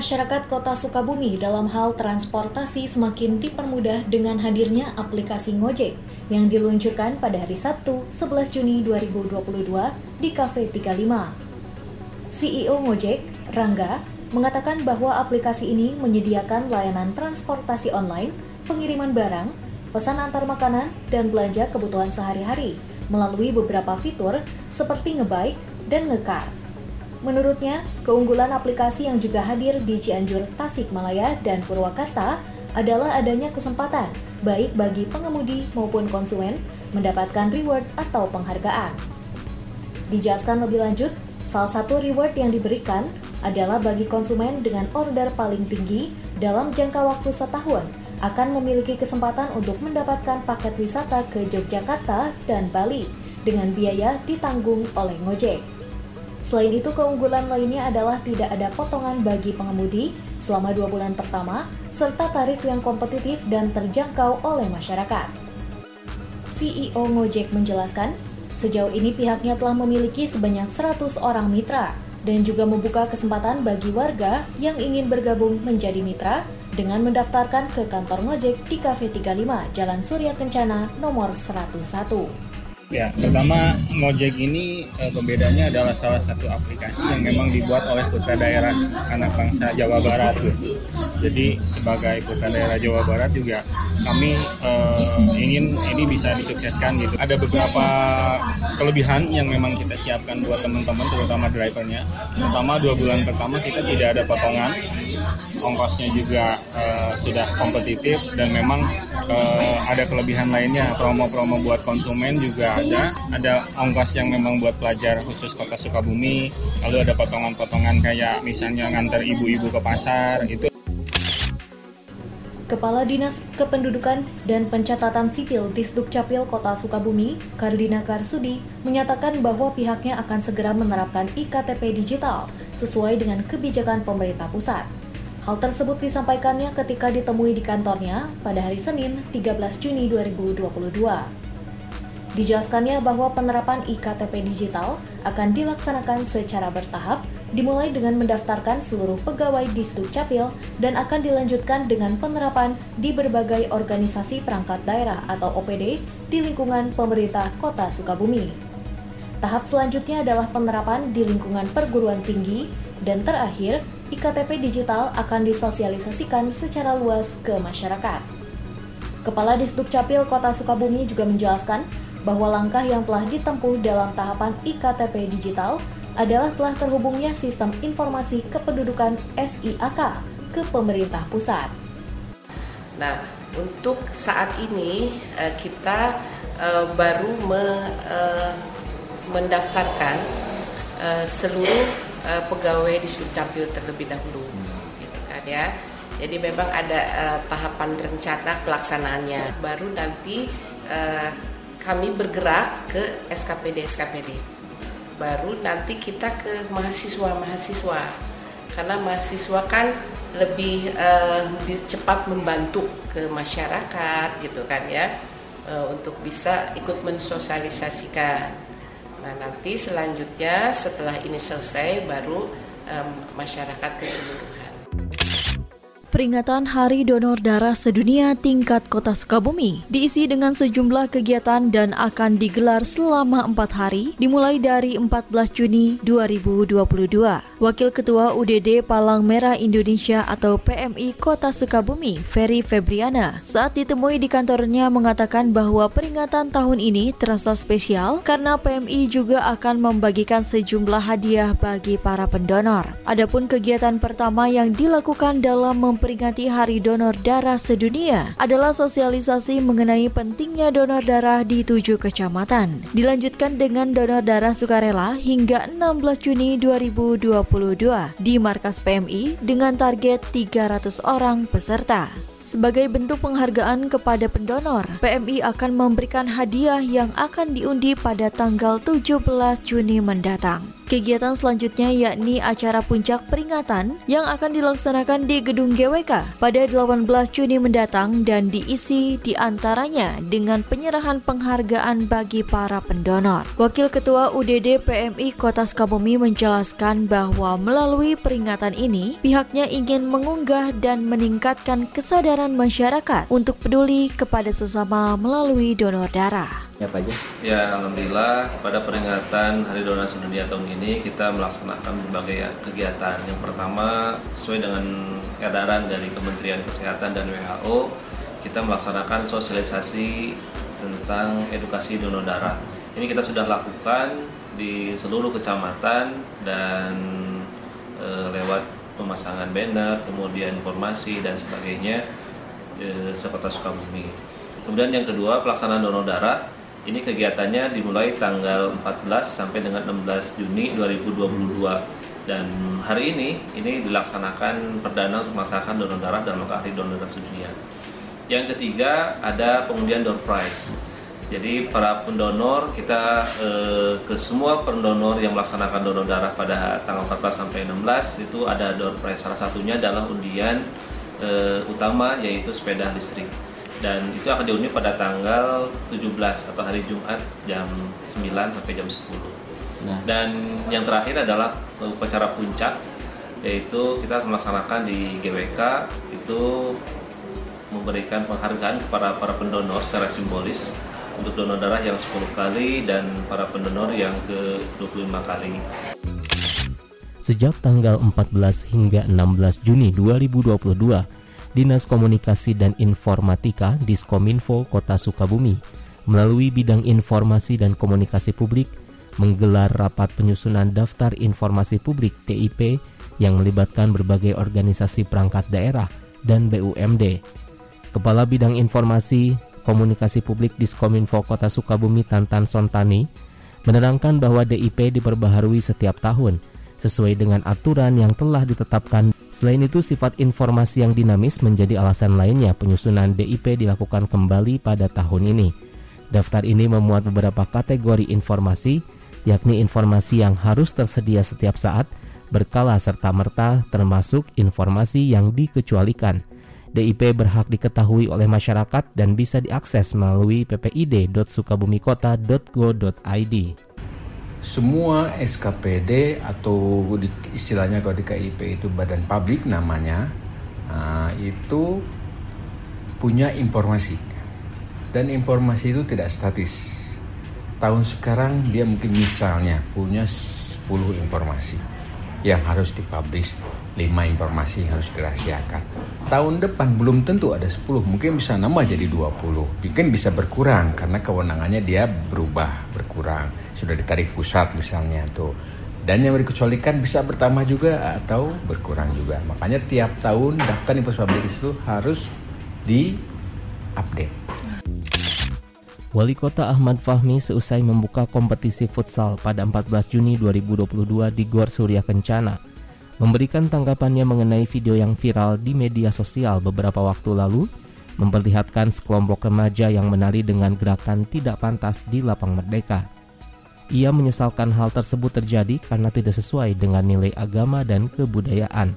Masyarakat Kota Sukabumi dalam hal transportasi semakin dipermudah dengan hadirnya aplikasi Ngojek yang diluncurkan pada hari Sabtu 11 Juni 2022 di Cafe 35. CEO Ngojek, Rangga, mengatakan bahwa aplikasi ini menyediakan layanan transportasi online, pengiriman barang, pesan antar makanan, dan belanja kebutuhan sehari-hari melalui beberapa fitur seperti ngebike dan ngekar. Menurutnya, keunggulan aplikasi yang juga hadir di Cianjur, Tasikmalaya, dan Purwakarta adalah adanya kesempatan baik bagi pengemudi maupun konsumen mendapatkan reward atau penghargaan. Dijelaskan lebih lanjut, salah satu reward yang diberikan adalah bagi konsumen dengan order paling tinggi dalam jangka waktu setahun akan memiliki kesempatan untuk mendapatkan paket wisata ke Yogyakarta dan Bali dengan biaya ditanggung oleh Ngojek. Selain itu, keunggulan lainnya adalah tidak ada potongan bagi pengemudi selama dua bulan pertama, serta tarif yang kompetitif dan terjangkau oleh masyarakat. CEO Ngojek menjelaskan, sejauh ini pihaknya telah memiliki sebanyak 100 orang mitra dan juga membuka kesempatan bagi warga yang ingin bergabung menjadi mitra dengan mendaftarkan ke kantor Ngojek di Cafe 35 Jalan Surya Kencana nomor 101. Ya, pertama Ngojek ini e, pembedanya adalah salah satu aplikasi yang memang dibuat oleh putra daerah anak bangsa Jawa Barat. Gitu. Jadi sebagai putra daerah Jawa Barat juga kami e, ingin ini bisa disukseskan gitu. Ada beberapa kelebihan yang memang kita siapkan buat teman-teman, terutama drivernya. Pertama dua bulan pertama kita tidak ada potongan, ongkosnya juga e, sudah kompetitif dan memang uh, ada kelebihan lainnya. Promo-promo buat konsumen juga ada. Ada ongkos yang memang buat pelajar khusus kota Sukabumi. Lalu ada potongan-potongan kayak misalnya ngantar ibu-ibu ke pasar itu Kepala Dinas Kependudukan dan Pencatatan Sipil Disduk Capil Kota Sukabumi, Kardina Karsudi, menyatakan bahwa pihaknya akan segera menerapkan IKTP digital sesuai dengan kebijakan pemerintah pusat. Hal tersebut disampaikannya ketika ditemui di kantornya pada hari Senin 13 Juni 2022. Dijelaskannya bahwa penerapan IKTP digital akan dilaksanakan secara bertahap, dimulai dengan mendaftarkan seluruh pegawai di Capil dan akan dilanjutkan dengan penerapan di berbagai organisasi perangkat daerah atau OPD di lingkungan pemerintah Kota Sukabumi. Tahap selanjutnya adalah penerapan di lingkungan perguruan tinggi, dan terakhir, IKTP digital akan disosialisasikan secara luas ke masyarakat. Kepala Disduk Capil Kota Sukabumi juga menjelaskan bahwa langkah yang telah ditempuh dalam tahapan IKTP digital adalah telah terhubungnya sistem informasi kependudukan SIAK ke pemerintah pusat. Nah, untuk saat ini eh, kita eh, baru mendaftarkan eh, seluruh uh, pegawai di Capil terlebih dahulu gitu kan ya. Jadi memang ada uh, tahapan rencana pelaksanaannya. Baru nanti uh, kami bergerak ke SKPD SKPD baru nanti kita ke mahasiswa-mahasiswa. Karena mahasiswa kan lebih uh, lebih cepat membantu ke masyarakat gitu kan ya. Uh, untuk bisa ikut mensosialisasikan Nah nanti selanjutnya setelah ini selesai baru um, masyarakat keseluruhan. Peringatan Hari Donor Darah Sedunia tingkat Kota Sukabumi diisi dengan sejumlah kegiatan dan akan digelar selama empat hari dimulai dari 14 Juni 2022. Wakil Ketua UDD Palang Merah Indonesia atau PMI Kota Sukabumi, Ferry Febriana, saat ditemui di kantornya mengatakan bahwa peringatan tahun ini terasa spesial karena PMI juga akan membagikan sejumlah hadiah bagi para pendonor. Adapun kegiatan pertama yang dilakukan dalam memperingati Hari Donor Darah Sedunia adalah sosialisasi mengenai pentingnya donor darah di tujuh kecamatan. Dilanjutkan dengan donor darah sukarela hingga 16 Juni 2022 di markas PMI dengan target 300 orang peserta. Sebagai bentuk penghargaan kepada pendonor, PMI akan memberikan hadiah yang akan diundi pada tanggal 17 Juni mendatang. Kegiatan selanjutnya yakni acara puncak peringatan yang akan dilaksanakan di Gedung GWK pada 18 Juni mendatang dan diisi di antaranya dengan penyerahan penghargaan bagi para pendonor. Wakil Ketua UDD PMI Kota Sukabumi menjelaskan bahwa melalui peringatan ini pihaknya ingin mengunggah dan meningkatkan kesadaran masyarakat untuk peduli kepada sesama melalui donor darah apa aja? Ya, alhamdulillah pada peringatan Hari Donor Sedunia tahun ini kita melaksanakan berbagai kegiatan. Yang pertama, sesuai dengan edaran dari Kementerian Kesehatan dan WHO, kita melaksanakan sosialisasi tentang edukasi donor darah. Ini kita sudah lakukan di seluruh kecamatan dan e, lewat pemasangan banner, kemudian informasi dan sebagainya e, seperti Sukabumi. Kemudian yang kedua, pelaksanaan donor darah ini kegiatannya dimulai tanggal 14 sampai dengan 16 Juni 2022 dan hari ini ini dilaksanakan perdana untuk melaksanakan donor darah dalam hari donor darah sedunia. Yang ketiga ada pengundian door prize. Jadi para pendonor kita eh, ke semua pendonor yang melaksanakan donor darah pada tanggal 14 sampai 16 itu ada door prize. Salah satunya adalah undian eh, utama yaitu sepeda listrik dan itu akan diundi pada tanggal 17 atau hari Jumat jam 9 sampai jam 10. Nah. Dan yang terakhir adalah upacara puncak yaitu kita melaksanakan di GWK itu memberikan penghargaan kepada para pendonor secara simbolis untuk donor darah yang 10 kali dan para pendonor yang ke 25 kali. Sejak tanggal 14 hingga 16 Juni 2022, Dinas Komunikasi dan Informatika Diskominfo Kota Sukabumi melalui bidang informasi dan komunikasi publik menggelar rapat penyusunan daftar informasi publik DIP yang melibatkan berbagai organisasi perangkat daerah dan BUMD. Kepala Bidang Informasi Komunikasi Publik Diskominfo Kota Sukabumi Tantan Sontani menerangkan bahwa DIP diperbaharui setiap tahun sesuai dengan aturan yang telah ditetapkan Selain itu, sifat informasi yang dinamis menjadi alasan lainnya penyusunan DIP dilakukan kembali pada tahun ini. Daftar ini memuat beberapa kategori informasi, yakni informasi yang harus tersedia setiap saat, berkala serta-merta termasuk informasi yang dikecualikan. DIP berhak diketahui oleh masyarakat dan bisa diakses melalui ppid.sukabumikota.go.id semua SKPD atau istilahnya kalau di KIP itu badan publik namanya uh, itu punya informasi. Dan informasi itu tidak statis. Tahun sekarang dia mungkin misalnya punya 10 informasi yang harus dipublish 5 informasi yang harus dirahasiakan. Tahun depan belum tentu ada 10 mungkin bisa nambah jadi 20 mungkin bisa berkurang karena kewenangannya dia berubah berkurang sudah ditarik pusat misalnya tuh. Dan yang dikecualikan bisa bertambah juga atau berkurang juga. Makanya tiap tahun daftar investasi itu harus di update Wali Kota Ahmad Fahmi seusai membuka kompetisi futsal pada 14 Juni 2022 di Gor Surya Kencana. Memberikan tanggapannya mengenai video yang viral di media sosial beberapa waktu lalu memperlihatkan sekelompok remaja yang menari dengan gerakan tidak pantas di lapang merdeka. Ia menyesalkan hal tersebut terjadi karena tidak sesuai dengan nilai agama dan kebudayaan.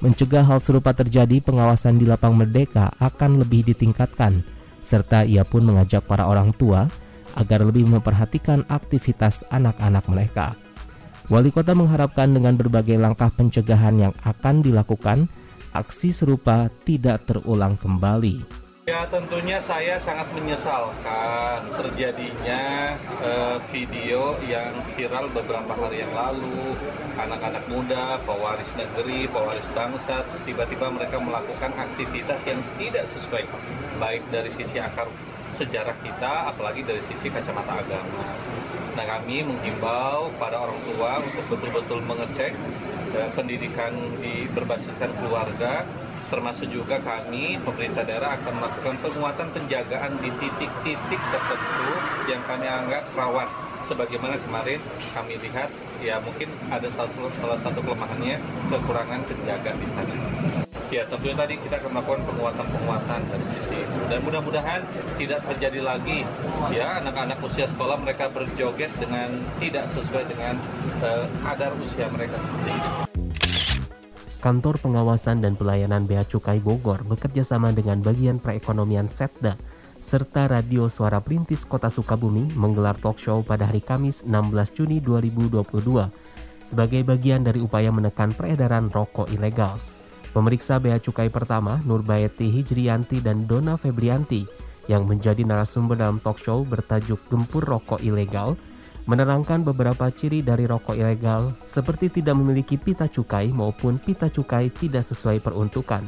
Mencegah hal serupa terjadi, pengawasan di lapang merdeka akan lebih ditingkatkan, serta ia pun mengajak para orang tua agar lebih memperhatikan aktivitas anak-anak mereka. Wali kota mengharapkan dengan berbagai langkah pencegahan yang akan dilakukan, aksi serupa tidak terulang kembali. Ya tentunya saya sangat menyesalkan terjadinya uh, video yang viral beberapa hari yang lalu anak-anak muda, pewaris negeri, pewaris bangsa tiba-tiba mereka melakukan aktivitas yang tidak sesuai baik dari sisi akar sejarah kita apalagi dari sisi kacamata agama. Nah kami menghimbau para orang tua untuk betul-betul mengecek uh, pendidikan di berbasiskan keluarga termasuk juga kami pemerintah daerah akan melakukan penguatan penjagaan di titik-titik tertentu yang kami anggap rawan sebagaimana kemarin kami lihat ya mungkin ada salah satu kelemahannya kekurangan penjaga di sana. Ya tentunya tadi kita akan melakukan penguatan-penguatan dari sisi dan mudah-mudahan tidak terjadi lagi ya anak-anak usia sekolah mereka berjoget dengan tidak sesuai dengan uh, adar usia mereka seperti ini. Kantor Pengawasan dan Pelayanan Bea Cukai Bogor bekerja sama dengan bagian perekonomian Setda serta Radio Suara Perintis Kota Sukabumi menggelar talk show pada hari Kamis 16 Juni 2022 sebagai bagian dari upaya menekan peredaran rokok ilegal. Pemeriksa Bea Cukai pertama Nurbayati Hijrianti dan Dona Febrianti yang menjadi narasumber dalam talk show bertajuk Gempur Rokok Ilegal menerangkan beberapa ciri dari rokok ilegal seperti tidak memiliki pita cukai maupun pita cukai tidak sesuai peruntukan.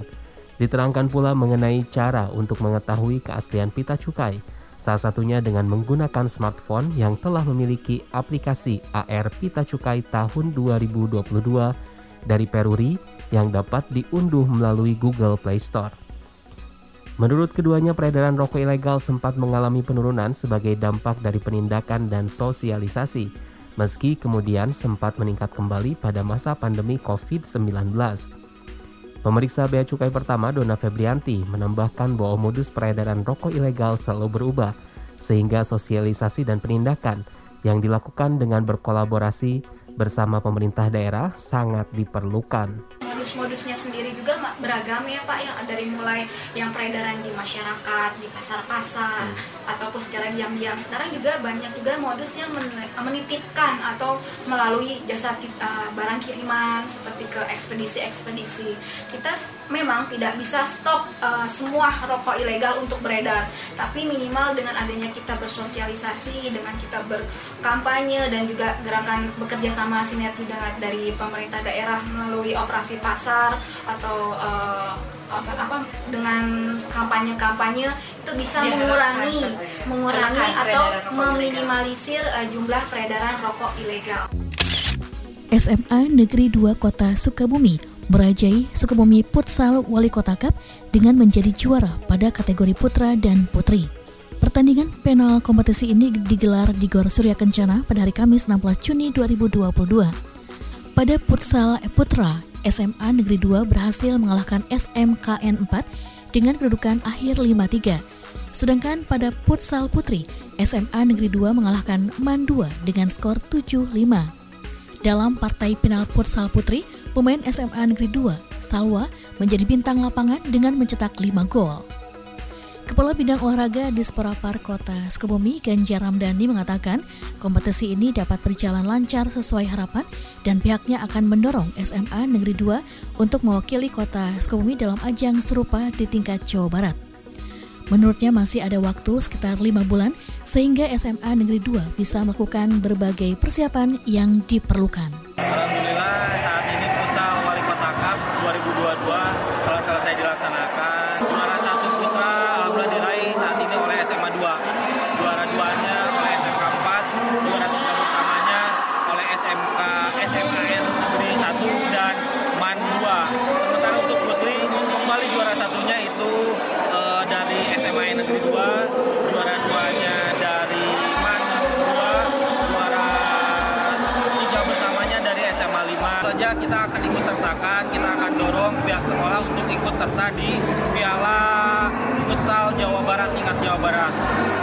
Diterangkan pula mengenai cara untuk mengetahui keaslian pita cukai, salah satunya dengan menggunakan smartphone yang telah memiliki aplikasi AR Pita Cukai tahun 2022 dari Peruri yang dapat diunduh melalui Google Play Store. Menurut keduanya, peredaran rokok ilegal sempat mengalami penurunan sebagai dampak dari penindakan dan sosialisasi, meski kemudian sempat meningkat kembali pada masa pandemi COVID-19. Pemeriksa Bea Cukai pertama, Dona Febrianti, menambahkan bahwa modus peredaran rokok ilegal selalu berubah, sehingga sosialisasi dan penindakan yang dilakukan dengan berkolaborasi bersama pemerintah daerah sangat diperlukan modus-modusnya sendiri juga beragam ya Pak yang dari mulai yang peredaran di masyarakat di pasar-pasar hmm. ataupun secara diam-diam. Sekarang juga banyak juga modus yang menitipkan atau melalui jasa uh, barang kiriman seperti ke ekspedisi-ekspedisi. Kita memang tidak bisa stop uh, semua rokok ilegal untuk beredar. Tapi minimal dengan adanya kita bersosialisasi dengan kita berkampanye dan juga gerakan bekerja sama sinergi dari pemerintah daerah melalui operasi pasar pasar atau uh, apa, apa dengan kampanye-kampanye itu bisa mengurangi mengurangi atau meminimalisir uh, jumlah peredaran rokok ilegal. SMA Negeri 2 Kota Sukabumi merajai Sukabumi Futsal Wali Kota Cup dengan menjadi juara pada kategori putra dan putri. Pertandingan penal kompetisi ini digelar di Gor Surya Kencana pada hari Kamis 16 Juni 2022. Pada futsal putra, SMA Negeri 2 berhasil mengalahkan SMKN 4 dengan kedudukan akhir 5-3. Sedangkan pada futsal putri, SMA Negeri 2 mengalahkan MAN 2 dengan skor 7-5. Dalam partai final futsal putri, pemain SMA Negeri 2, Salwa, menjadi bintang lapangan dengan mencetak 5 gol. Kepala Bidang Olahraga di Sporapar Kota Sukabumi, Ganjar Ramdhani mengatakan kompetisi ini dapat berjalan lancar sesuai harapan dan pihaknya akan mendorong SMA Negeri 2 untuk mewakili Kota Sukabumi dalam ajang serupa di tingkat Jawa Barat. Menurutnya masih ada waktu sekitar lima bulan sehingga SMA Negeri 2 bisa melakukan berbagai persiapan yang diperlukan. Alhamdulillah saat ini Futsal Wali Kota Cup 2022 telah selesai dilaksanakan. Untuk ikut serta di Piala Futsal Jawa Barat tingkat Jawa Barat.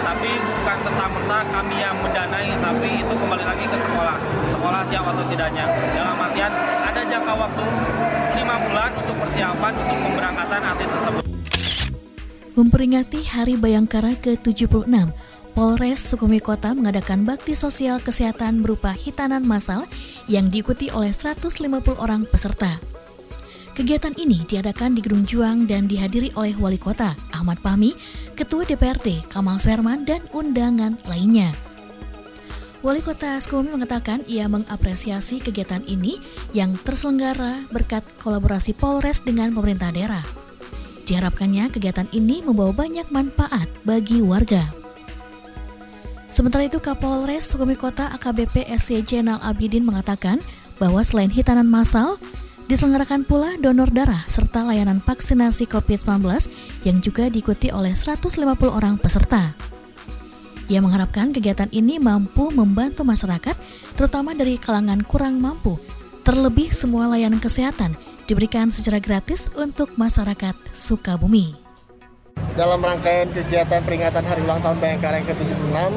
Tapi bukan serta-merta kami yang mendanai, tapi itu kembali lagi ke sekolah. Sekolah siap atau tidaknya. Dalam artian ada jangka waktu lima bulan untuk persiapan untuk pemberangkatan atlet tersebut. Memperingati Hari Bayangkara ke-76, Polres Sukabumi Kota mengadakan bakti sosial kesehatan berupa hitanan massal yang diikuti oleh 150 orang peserta. Kegiatan ini diadakan di Gedung Juang dan dihadiri oleh Wali Kota Ahmad Fahmi, Ketua DPRD Kamal Swerman, dan undangan lainnya. Wali Kota Sukabumi mengatakan ia mengapresiasi kegiatan ini yang terselenggara berkat kolaborasi Polres dengan pemerintah daerah. Diharapkannya kegiatan ini membawa banyak manfaat bagi warga. Sementara itu Kapolres Sukabumi Kota AKBP SC Jenal Abidin mengatakan bahwa selain hitanan massal, Diselenggarakan pula donor darah serta layanan vaksinasi COVID-19 yang juga diikuti oleh 150 orang peserta. Ia mengharapkan kegiatan ini mampu membantu masyarakat, terutama dari kalangan kurang mampu. Terlebih semua layanan kesehatan diberikan secara gratis untuk masyarakat Sukabumi. Dalam rangkaian kegiatan peringatan Hari Ulang Tahun Bayangkara yang ke-76,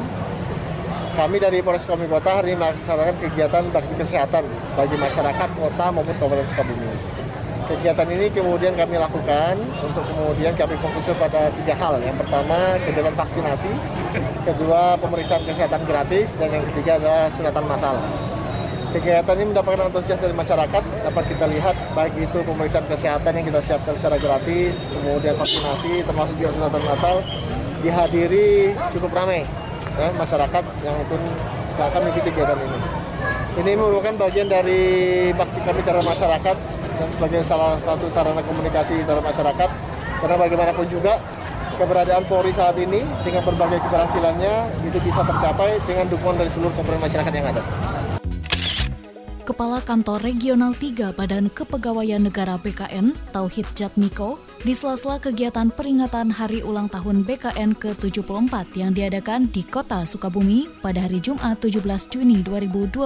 kami dari Polres Sukabumi Kota hari ini melaksanakan kegiatan bakti kesehatan bagi masyarakat kota maupun Kabupaten Sukabumi. Kegiatan ini kemudian kami lakukan untuk kemudian kami fokusnya pada tiga hal. Yang pertama kegiatan vaksinasi, kedua pemeriksaan kesehatan gratis, dan yang ketiga adalah sunatan massal. Kegiatan ini mendapatkan antusias dari masyarakat, dapat kita lihat baik itu pemeriksaan kesehatan yang kita siapkan secara gratis, kemudian vaksinasi termasuk juga sunatan massal dihadiri cukup ramai ya, masyarakat yang ikut akan mengikuti kegiatan ini. Ini merupakan bagian dari bakti kami terhadap masyarakat dan sebagai salah satu sarana komunikasi terhadap masyarakat. Karena bagaimanapun juga keberadaan Polri saat ini dengan berbagai keberhasilannya itu bisa tercapai dengan dukungan dari seluruh komponen masyarakat yang ada. Kepala Kantor Regional 3 Badan Kepegawaian Negara BKN, Tauhid Jatmiko, di sela-sela kegiatan peringatan Hari Ulang Tahun BKN ke-74 yang diadakan di Kota Sukabumi pada hari Jumat 17 Juni 2022,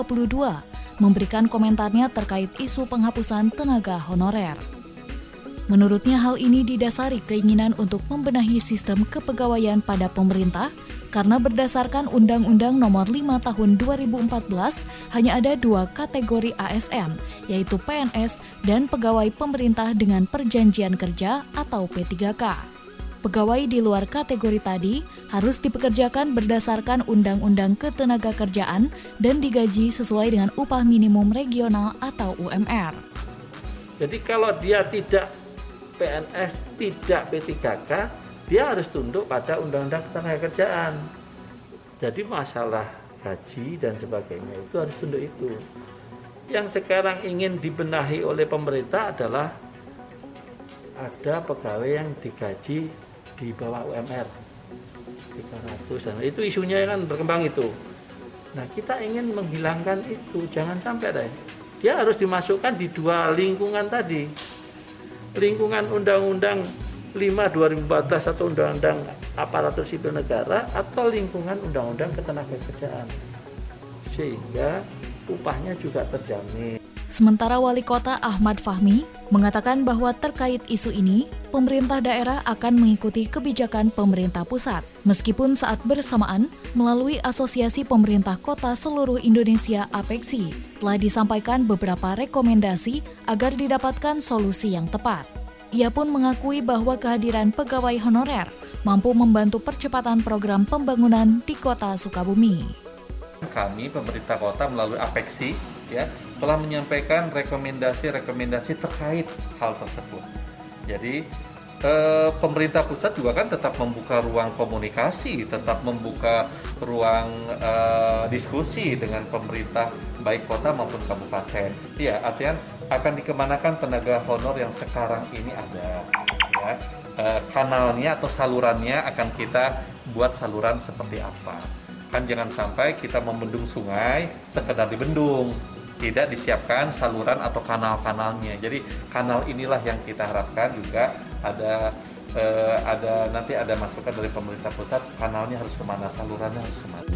memberikan komentarnya terkait isu penghapusan tenaga honorer. Menurutnya hal ini didasari keinginan untuk membenahi sistem kepegawaian pada pemerintah karena berdasarkan Undang-Undang Nomor 5 Tahun 2014 hanya ada dua kategori ASN, yaitu PNS dan pegawai pemerintah dengan perjanjian kerja atau P3K. Pegawai di luar kategori tadi harus dipekerjakan berdasarkan Undang-Undang Ketenaga Kerjaan dan digaji sesuai dengan upah minimum regional atau UMR. Jadi kalau dia tidak PNS tidak P3K, dia harus tunduk pada Undang-Undang Ketenagakerjaan. Jadi masalah gaji dan sebagainya itu harus tunduk itu. Yang sekarang ingin dibenahi oleh pemerintah adalah ada pegawai yang digaji di bawah UMR 300 dan itu isunya kan berkembang itu. Nah kita ingin menghilangkan itu, jangan sampai deh. Dia harus dimasukkan di dua lingkungan tadi lingkungan Undang-Undang 5 2014 atau Undang-Undang Aparatur Sipil Negara atau lingkungan Undang-Undang Ketenagakerjaan sehingga upahnya juga terjamin. Sementara Wali Kota Ahmad Fahmi mengatakan bahwa terkait isu ini, pemerintah daerah akan mengikuti kebijakan pemerintah pusat, meskipun saat bersamaan melalui Asosiasi Pemerintah Kota Seluruh Indonesia APEXI telah disampaikan beberapa rekomendasi agar didapatkan solusi yang tepat. Ia pun mengakui bahwa kehadiran pegawai honorer mampu membantu percepatan program pembangunan di kota Sukabumi. Kami pemerintah kota melalui APEXI ya telah menyampaikan rekomendasi-rekomendasi terkait hal tersebut. Jadi eh, pemerintah pusat juga kan tetap membuka ruang komunikasi, tetap membuka ruang eh, diskusi dengan pemerintah baik kota maupun kabupaten. Iya, artinya akan dikemanakan tenaga honor yang sekarang ini ada. Ya. Eh, kanalnya atau salurannya akan kita buat saluran seperti apa. Kan jangan sampai kita membendung sungai sekedar dibendung, tidak disiapkan saluran atau kanal-kanalnya. Jadi kanal inilah yang kita harapkan juga ada eh, ada nanti ada masukan dari pemerintah pusat kanalnya harus ke mana, salurannya harus ke mana.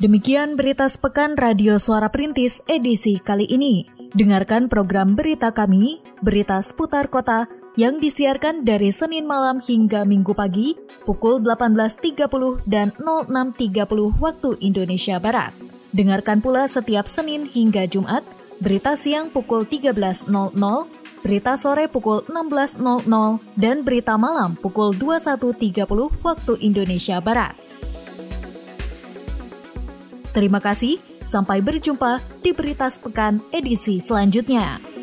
Demikian berita sepekan Radio Suara Perintis edisi kali ini. Dengarkan program berita kami, berita seputar kota yang disiarkan dari Senin malam hingga Minggu pagi pukul 18.30 dan 06.30 waktu Indonesia Barat. Dengarkan pula setiap Senin hingga Jumat, berita siang pukul 13.00, berita sore pukul 16.00, dan berita malam pukul 21.30 waktu Indonesia Barat. Terima kasih, sampai berjumpa di Berita Sepekan edisi selanjutnya.